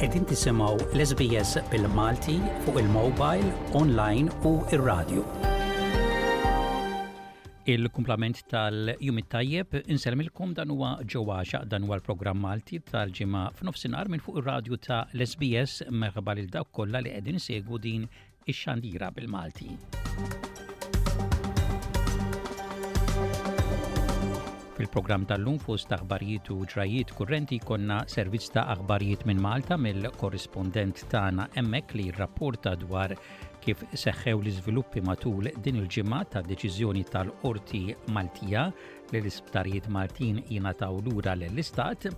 Qegħdin tisimgħu l-SBS bil-Malti fuq il-mobile, online u r-radju. Il-kumplament tal-jum it-tajjeb insellmilkom dan huwa ġewwa xaq dan huwa l-programm Malti tal-ġimgħa f'nofsinhar minn fuq ir-radju ta' l-SBS merħba lil dawk kollha li qegħdin segwu din ix-xandira bil-Malti. Fil-programm tal-lum fost aħbarijiet u ġrajiet kurrenti konna servizz ta' aħbarijiet minn Malta mill-korrispondent tagħna hemmhekk li rrapporta dwar kif seħħew l-iżviluppi matul din il-ġimgħa ta' deċiżjoni tal-Qorti Maltija li l-isptarijiet Maltin jingħataw lura lill-Istat.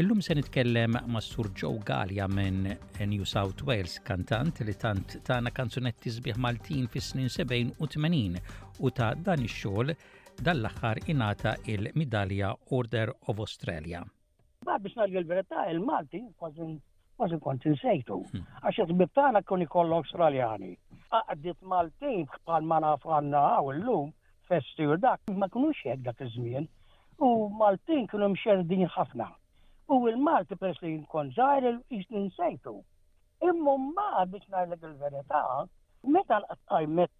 Illum se nitkellem ma' Sur Joe Gallia minn New South Wales, kantant li tant tana kanzunetti sbieħ Maltin fis-snin 70 u 80 u ta' dan ix-xogħol dall-aħħar ingħata il-midalja Order of Australia. Ma biex ngħid il-verità, il-Malti kważi kważi kont insejtu. Hmm. Għax il-ħbib tagħna kun ikollu Awstraljani. Aqdiet Maltin bħal ma naf għandna hawn illum festi u dak ma kunux hekk dak iż-żmien. U Maltin kienu mxerdin ħafna. U il-Malti peress li nkun żgħir il-qis ninsejtu. Imma mbagħad biex ngħidlek il-verità, meta qajmet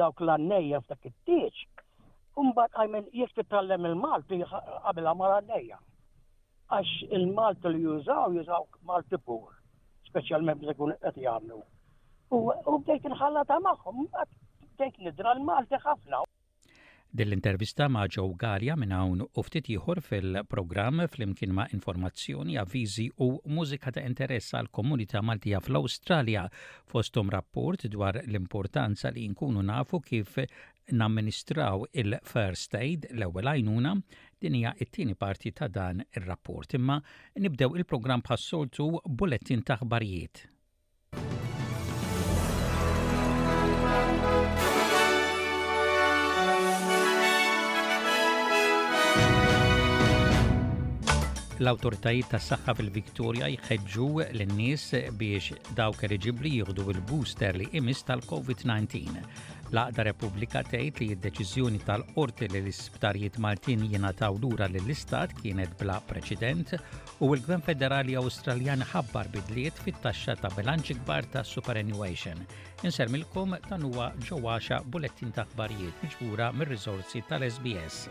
dawk l-għannejja f'dak it-tieġ, mbagħad qajmen jekk titgħallem il-Malti qabilha ma' għannejja. Għax il-Malti li jużaw jużaw Malti pur, speċjalment biex ikun qed jagħmlu. U bdejt inħallata magħhom, bdejt nidra l-Malti ħafna. Din l-intervista ma' Joe Galea minn hawn u ftit ieħor fil-programm flimkien ma' informazzjoni, avviżi u mużika ta' interess għall-komunità Maltija fl-Awstralja, fosthom rapport dwar l-importanza li nkunu nafu kif namministraw il-First Aid, l-Ewwel Għajnuna, din hija t-tieni parti ta' dan ir-rapport. Imma nibdew il-programm bħas-soltu b'bulettin ta' aħbarijiet. l-awtoritajiet tas-saħħa fil-Victoria jħeġġu lin-nies biex dawk eliġibbli jieħdu l-booster li imis tal-COVID-19. L-Aqda Repubblika tgħid li d-deċiżjoni tal-qorti li l-isptarijiet Maltin jingħataw lura lill-Istat kienet bla preċedent u l-Gvern Federali Awstraljan ħabbar bidliet fit-taxxa ta' bilanċ kbar ta' superannuation. Insermilkom dan huwa ġewwaxa bulettin ta' aħbarijiet miġbura mir-riżorsi tal-SBS.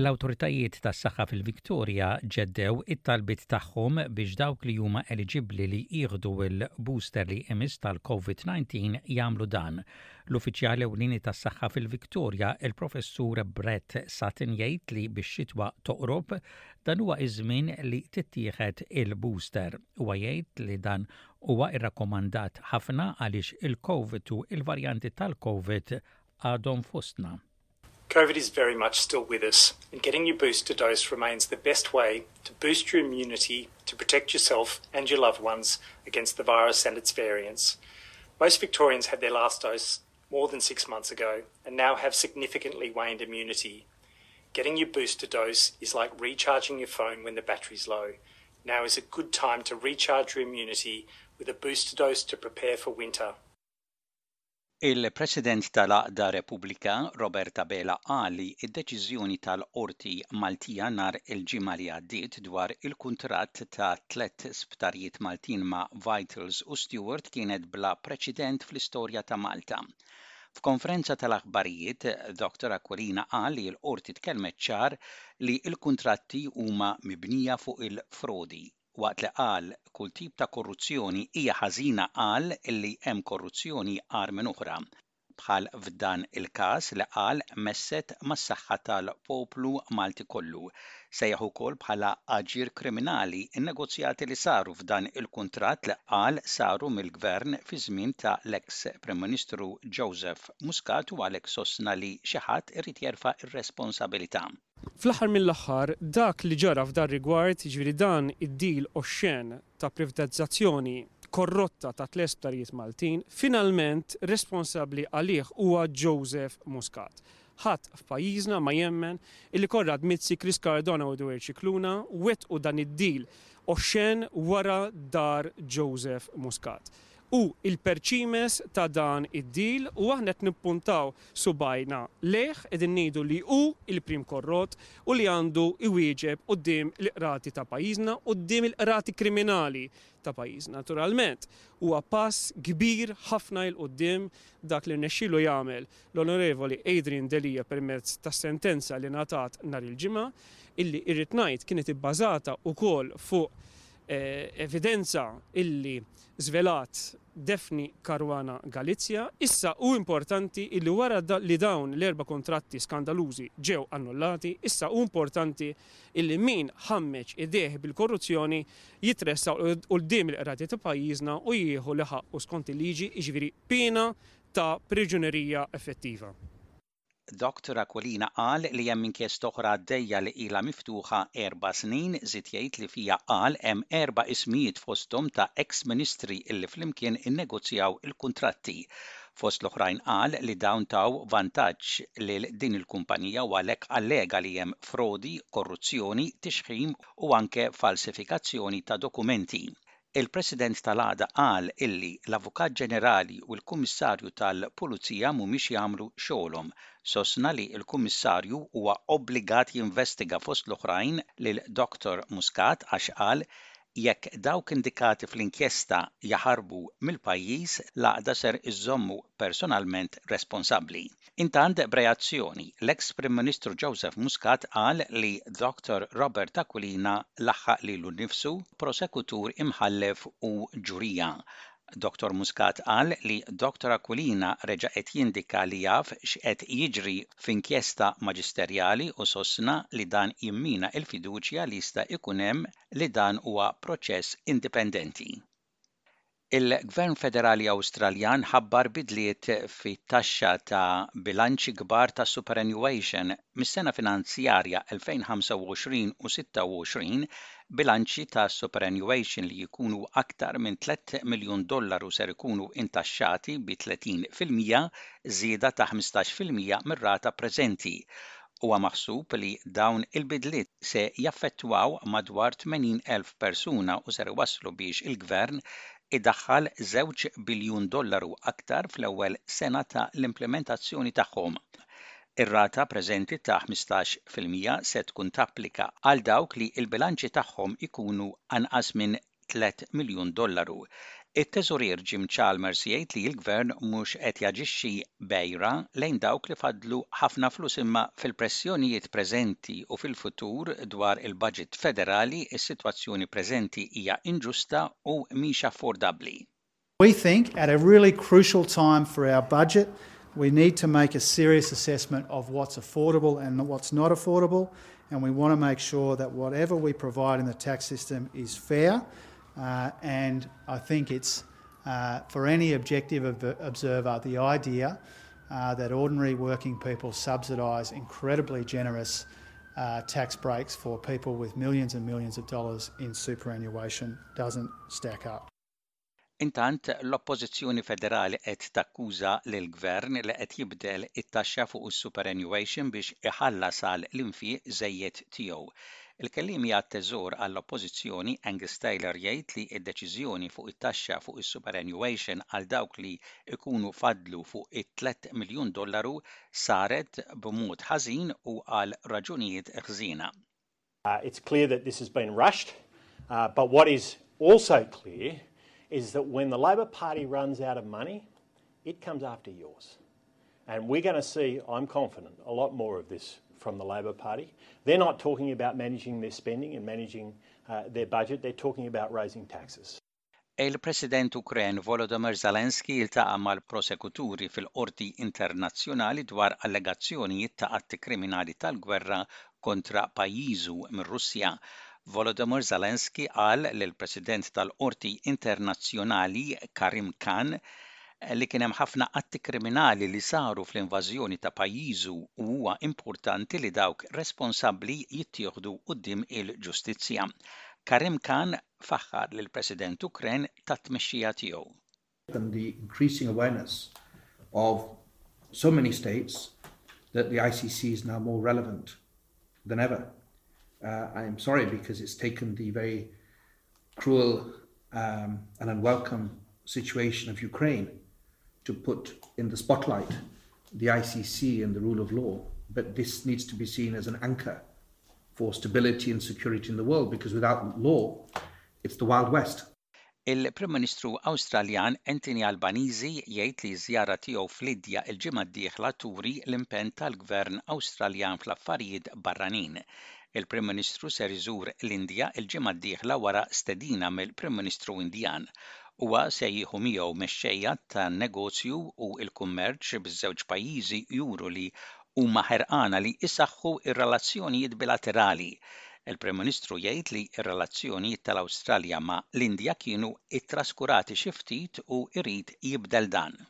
L-awtoritajiet tas-saħħa fil-Victoria ġeddew it-talbiet tagħhom biex dawk li huma eliġibbli li jieħdu l-booster li jmiss tal-COVID-19 jagħmlu dan L-Uffiċjal Ewlieni tas-Saħħa fil-Victoria, il-Professur Brett Sutton jgħid li bix-xitwa toqrob, dan huwa ż-żmien li tittieħed il-booster. Huwa jgħid li dan huwa rrakkomandat ħafna għaliex il-Covid u l-varjanti tal-Covid għadhom fostna. COVID is very much still with us, and getting your booster dose remains the best way to boost your immunity to protect yourself and your loved ones against the virus and its variants. Most Victorians had their last dose more than six months ago and now have significantly waned immunity. Getting your booster dose is like recharging your phone when the battery's low. Now is a good time to recharge your immunity with a booster dose to prepare for winter. Il-President tal-Għaqda Repubblika, Robert Abela qal li d-deċiżjoni tal-Qorti Maltija nhar il-Ġimgħa li għaddiet dwar il-kuntratt ta' tliet sptarijiet Maltin ma' Vitals u Steward kienet bla preċedent fl-istorja ta' Malta. F'konferenza tal-aħbarijiet, Dr Aquilina qal li l-Qorti tkellmet ċar li l-kuntratti huma mibnija fuq il-frodi. waqt li qal kull tip ta' korruzzjoni hija ħażina qal li hemm korruzzjoni agħar minn oħra, bħal f'dan il-każ li qal messet mas-saħħa tal-poplu Malti kollu. Sejjaħ ukoll bħala aġir kriminali n-negozjati li saru f'dan il-kuntratt li qal saru mill-Gvern fiż-żmien ta' l-eks Prim Ministru Joseph Muscat u għalhekk sostna li xi ħadd irid jerfa' r-responsabilità. Fl-aħħar mill-aħħar, dak li ġara f'dar-rigward, jiġifieri dan id-deal oxxen ta' privatizzazzjoni korrotta tat-tliet sptarijiet Maltin, finalment responsabbli għalih huwa Joseph Muscat. Ħadd f'pajjiżna ma jemmen illi Konrad Mizzi, Chris Cardona u Edward Scicluna wettqu dan id-deal oxxen wara dar Joseph Muscat. hu l-perċimes ta' dan id-deal u aħna qed nippuntaw subgħajna lejh, qegħdin ngħidu li hu l-prim korrott u li għandu jwieġeb quddiem il-qrati ta' pajjiżna, quddiem il-qrati kriminali ta' pajjiżna. Naturalment, huwa pass kbir ħafna 'il quddiem dak li rnexxielu jagħmel l-Onorevoli Adrian Delia permezz tas-sentenza li ngħatat nhar il-Ġimgħa, illi irrid ngħid kienet ibbażata wkoll fuq evidenza illi żvelat Daphne Caruana Galizia, issa hu importanti li wara li dawn l-erba' kuntratti skandalużi ġew annullati, issa hu importanti li min ħammeġ idejh bil-korruzzjoni jitressaq quddiem il-qrati ta' pajjiżna u jieħu li ħaqqu skont il-liġi, jiġifieri piena ta' priġunerija effettiva. Dottor Aquilina qal li hemm inkjesta oħra għaddejja li ilha miftuħa erba' snin, żied jgħid li fiha qal hemm erba' ismijiet fosthom ta' eks ministri illi flimkien innegozjaw il-kuntratti. Fost l-oħrajn qal li dawn taw vantaġġ lil din il-kumpanija u għalhekk allega li hemm frodi, korruzzjoni, tixħim u anke falsifikazzjoni ta' dokumenti. Il-President tal-Għaqda qal illi l-Avukat Ġenerali u l-Kummissarju tal-Pulizija mhumiex jagħmlu xogħolhom. Sostna li l-Kummissarju huwa obbligat jinvestiga fost l-oħrajn lil Dr. Muscat għax qal jekk dawk indikati fl-inkjesta jaħarbu mill-pajjiż l-Għaqda ser iżżommu personalment responsabbli. Intant, b'reazzjoni, l-eks Prim Ministru Joseph Muscat qal li Dr. Robert Aquilina laħħaq lilu nnifsu, prosekutur imħallef u ġurija. Dottor Muscat qal li Dr. Aquilina reġa' qed jindika li jaf x'qed jiġri f'inkjesta maġisterjali u sostna li dan jimmina l-fiduċja li jista' jkun hemm li dan huwa proċess indipendenti. Il-Gvern Federali Awstraljan ħabbar bidliet fit-taxxa ta' bilanċi kbar ta' superannuation mis-sena finanzjarja 2025 u 26, bilanċi ta' superannuation li jkunu aktar minn tlett miljun dollaru ser ikunu intaxxati bi 30 fil-mija, żieda ta' ħmistax fil-mija mir-rata preżenti, Huwa maħsub li dawn il-bidliet se jaffettwaw madwar 80 elf persuna u ser iwasslu biex il-Gvern idaħħal żewġ biljun dollaru aktar fl-ewwel sena ta' l-implimentazzjoni tagħhom. Ir-rata preżenti ta' ħmistax fil-mija se tkun tapplika għal dawk li l-bilanċi tagħhom ikunu anqas minn tliet miljun dollaru. It-Teżorier Jim Chalmers jgħid li l-Gvern mhux qed jaġixxi b'għira lejn dawk li faddlu ħafna flus imma fil-pressjonijiet preżenti u fil-futur dwar il-Budget Federali s-sitwazzjoni preżenti hija inġusta u mhix affordabbli. We think at a really crucial time for our budget we need to make a serious assessment of what's affordable and what's not affordable, and we want to make sure that whatever we provide in the tax system is fair. Uh, and I think it's uh, for any objective observer the idea uh, that ordinary working people subsidise incredibly generous uh, tax breaks for people with millions and millions of dollars in superannuation doesn't stack up. Intant, l-Oppożizzjoni Federali qed takkuża lill-Gvern li qed jibdel it-taxxa fuq is-superannuation biex iħallas għal l-infiq żejjed tiegħu. Il-Kelliem għat-Teżor għall-Oppożizzjoni, Angus Taylor jgħid li d-deċiżjoni fuq it-taxxa fuq is-superannuation għal dawk li jkunu fadlu fuq it-tliet miljun dollaru saret b'mod ħażin u għal raġunijiet ħżiena. Uh, it's clear that this has been rushed, uh, but what is also clear is that when the Labor Party runs out of money, it comes after yours. And we're going to see, I'm confident, a lot more of this from the Labor Party. They're not talking about managing their spending and managing uh, their budget, they're talking about raising taxes. Il-President Ukren Volodymyr Zelensky iltaqa' mal-prosekuturi fil-Qorti Internazzjonali dwar allegazzjonijiet ta' atti kriminali tal-gwerra kontra pajjiżu mir-Russja. Volodymyr Zelensky qal lill-President tal-Qorti Internazzjonali Karim Khan li kien hemm ħafna atti kriminali li saru fl-invażjoni ta' pajjiżu u huwa importanti li dawk responsabbli jittieħdu quddiem il-ġustizzja. Karim Khan faħħar lil president Ukren ta' tmexxija tiegħu. the increasing awareness of so many states that the ICC is now more relevant than ever uh, I'm sorry because it's taken the very cruel um, and unwelcome situation of Ukraine to put in the spotlight the ICC and the rule of law, but this needs to be seen as an anchor for stability and security in the world because without law it's the wild west. Il-Prim Ministru Awstraljan Anthony Albanese jgħid li ż-żjara tiegħu fl-Idja il-ġimgħa d-dieħla turi l-impenn tal-Gvern Awstraljan fl-affarijiet barranin. Il-Prim Ministru ser iżur l-Indja l-ġimgħa d-dieħla wara stedina mill-Prim Ministru Indjan. Huwa se jieħu miegħu mexxejja tan-negozju u l-kummerċ biż-żewġ pajjiżi juru li huma ħerqana li jsaħħu r-relazzjonijiet bilaterali. Il-Prim Ministru jgħid li r-relazzjonijiet tal-Awstralja ma' l-Indja kienu ttraskurati xi ftit u jrid jibdel dan.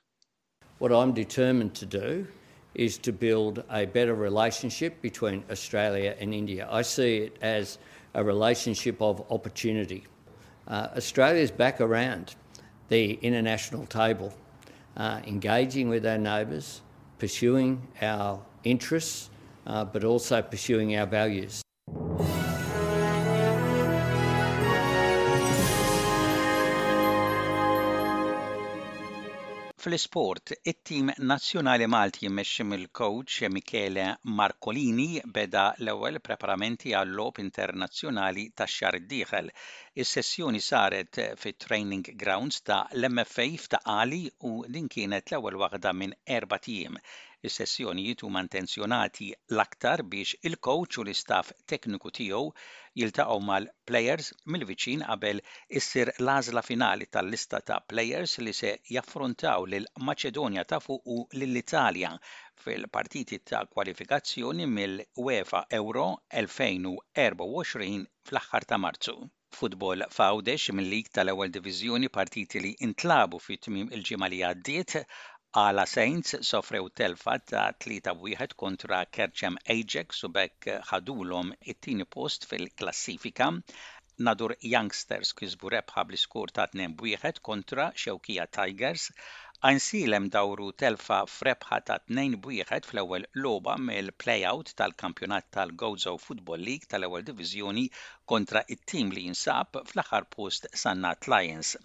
What I'm determined to do is to build a better relationship between Australia and India. I see it as a relationship of opportunity. Uh, Australia's back around the international table, uh, engaging with our neighbours, pursuing our interests, uh, but also pursuing our values. Fl-isport, it-tim nazzjonali Malti mmexxi mill-kowċ Michele Marcolini beda l-ewwel preparamenti għal-logħob internazzjonali tax-xahar id-dieħel. Is-sessjoni saret fit-training grounds ta' l-MFA f'Ta' Qali u din kienet l-ewwel waħda minn erbat ijiem Is-sessjonijiet huma intenzjonati l-aktar biex il-kowċ u l-istaff tekniku tiegħu jiltaqgħu mal-plejers mill-viċin qabel issir l-għażla finali tal-lista ta' plejers li se jaffrontaw lill-Maċedonja ta' Fuq u lill-Italja fil-partiti ta' kwalifikazzjoni mill-UEFA Euro 2024 fl-aħħar ta' Marzu. Futbol f'Għawdex mil-League tal-Ewwel Diviżjoni partiti li intlagħbu fi tmiem il-ġimgħa li għaddiet, Għala Saints sofrew telfa ta' 3 b'wieħed kontra Kerċem Ajax u b'hekk ħadulhom it-tieni post fil-klassifika, Nadur Youngsters kisbu rebħa bl-iskur ta' 2 b'wieħed kontra Xewkija Tigers, Għajnsielem dawru telfa f'rebħa ta' 2 b'wieħed fl-ewwel logħba mill-play-out tal-kampjonat tal-Gozo Football League tal-Ewwel Diviżjoni kontra t-tim li jinsab fl-aħħar post Sannat Lions.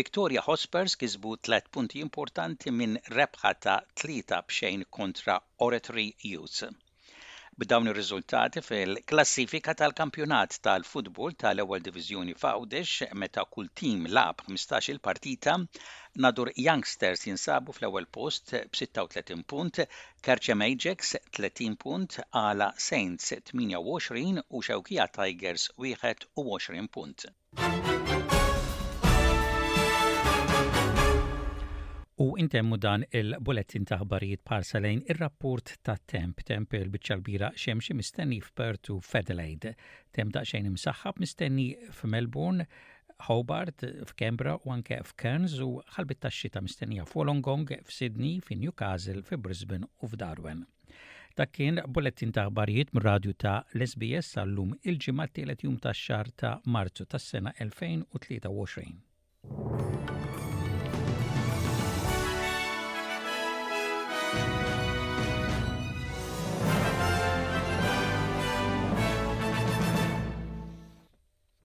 Victoria Hospers kisbu tliet punti importanti minn rebħa ta' tlieta b'xejn kontra Oratory Youths. B'dawn ir-riżultati fil-klassifika tal-kampjonat tal-futbol tal-Ewwel Diviżjoni f'Għawdex meta kull tim lagħab 15-il partita, Nadur Youngsters jinsabu fl-ewwel post b'36 punt, Carcem Ajax 30 punt, Ala Saints 28 u Xewkija Tigers 21 punt. U intemmu dan il-bulettin ta' ħbarijiet parsa lejn ir-rapport ta' temp, temp il-biċċa l-bira xemxi mistenni f'Perth u f'Adelaide, temp daqsxejn imsaħħab mistenni f'Melbourne, Hobart, f'Kembra u anke f'Cairns u ħalbit tax-xita mistennija f'Wolongong, f'Sydney, fi Newcastle, fi Brisbane u f'Darwin. Dak kien bulletin ta' aħbarijiet mir-radju ta' l-SBS għallum il-ġimgħa t-tielet jum tax-xahar ta' Marzu tas-sena 2023.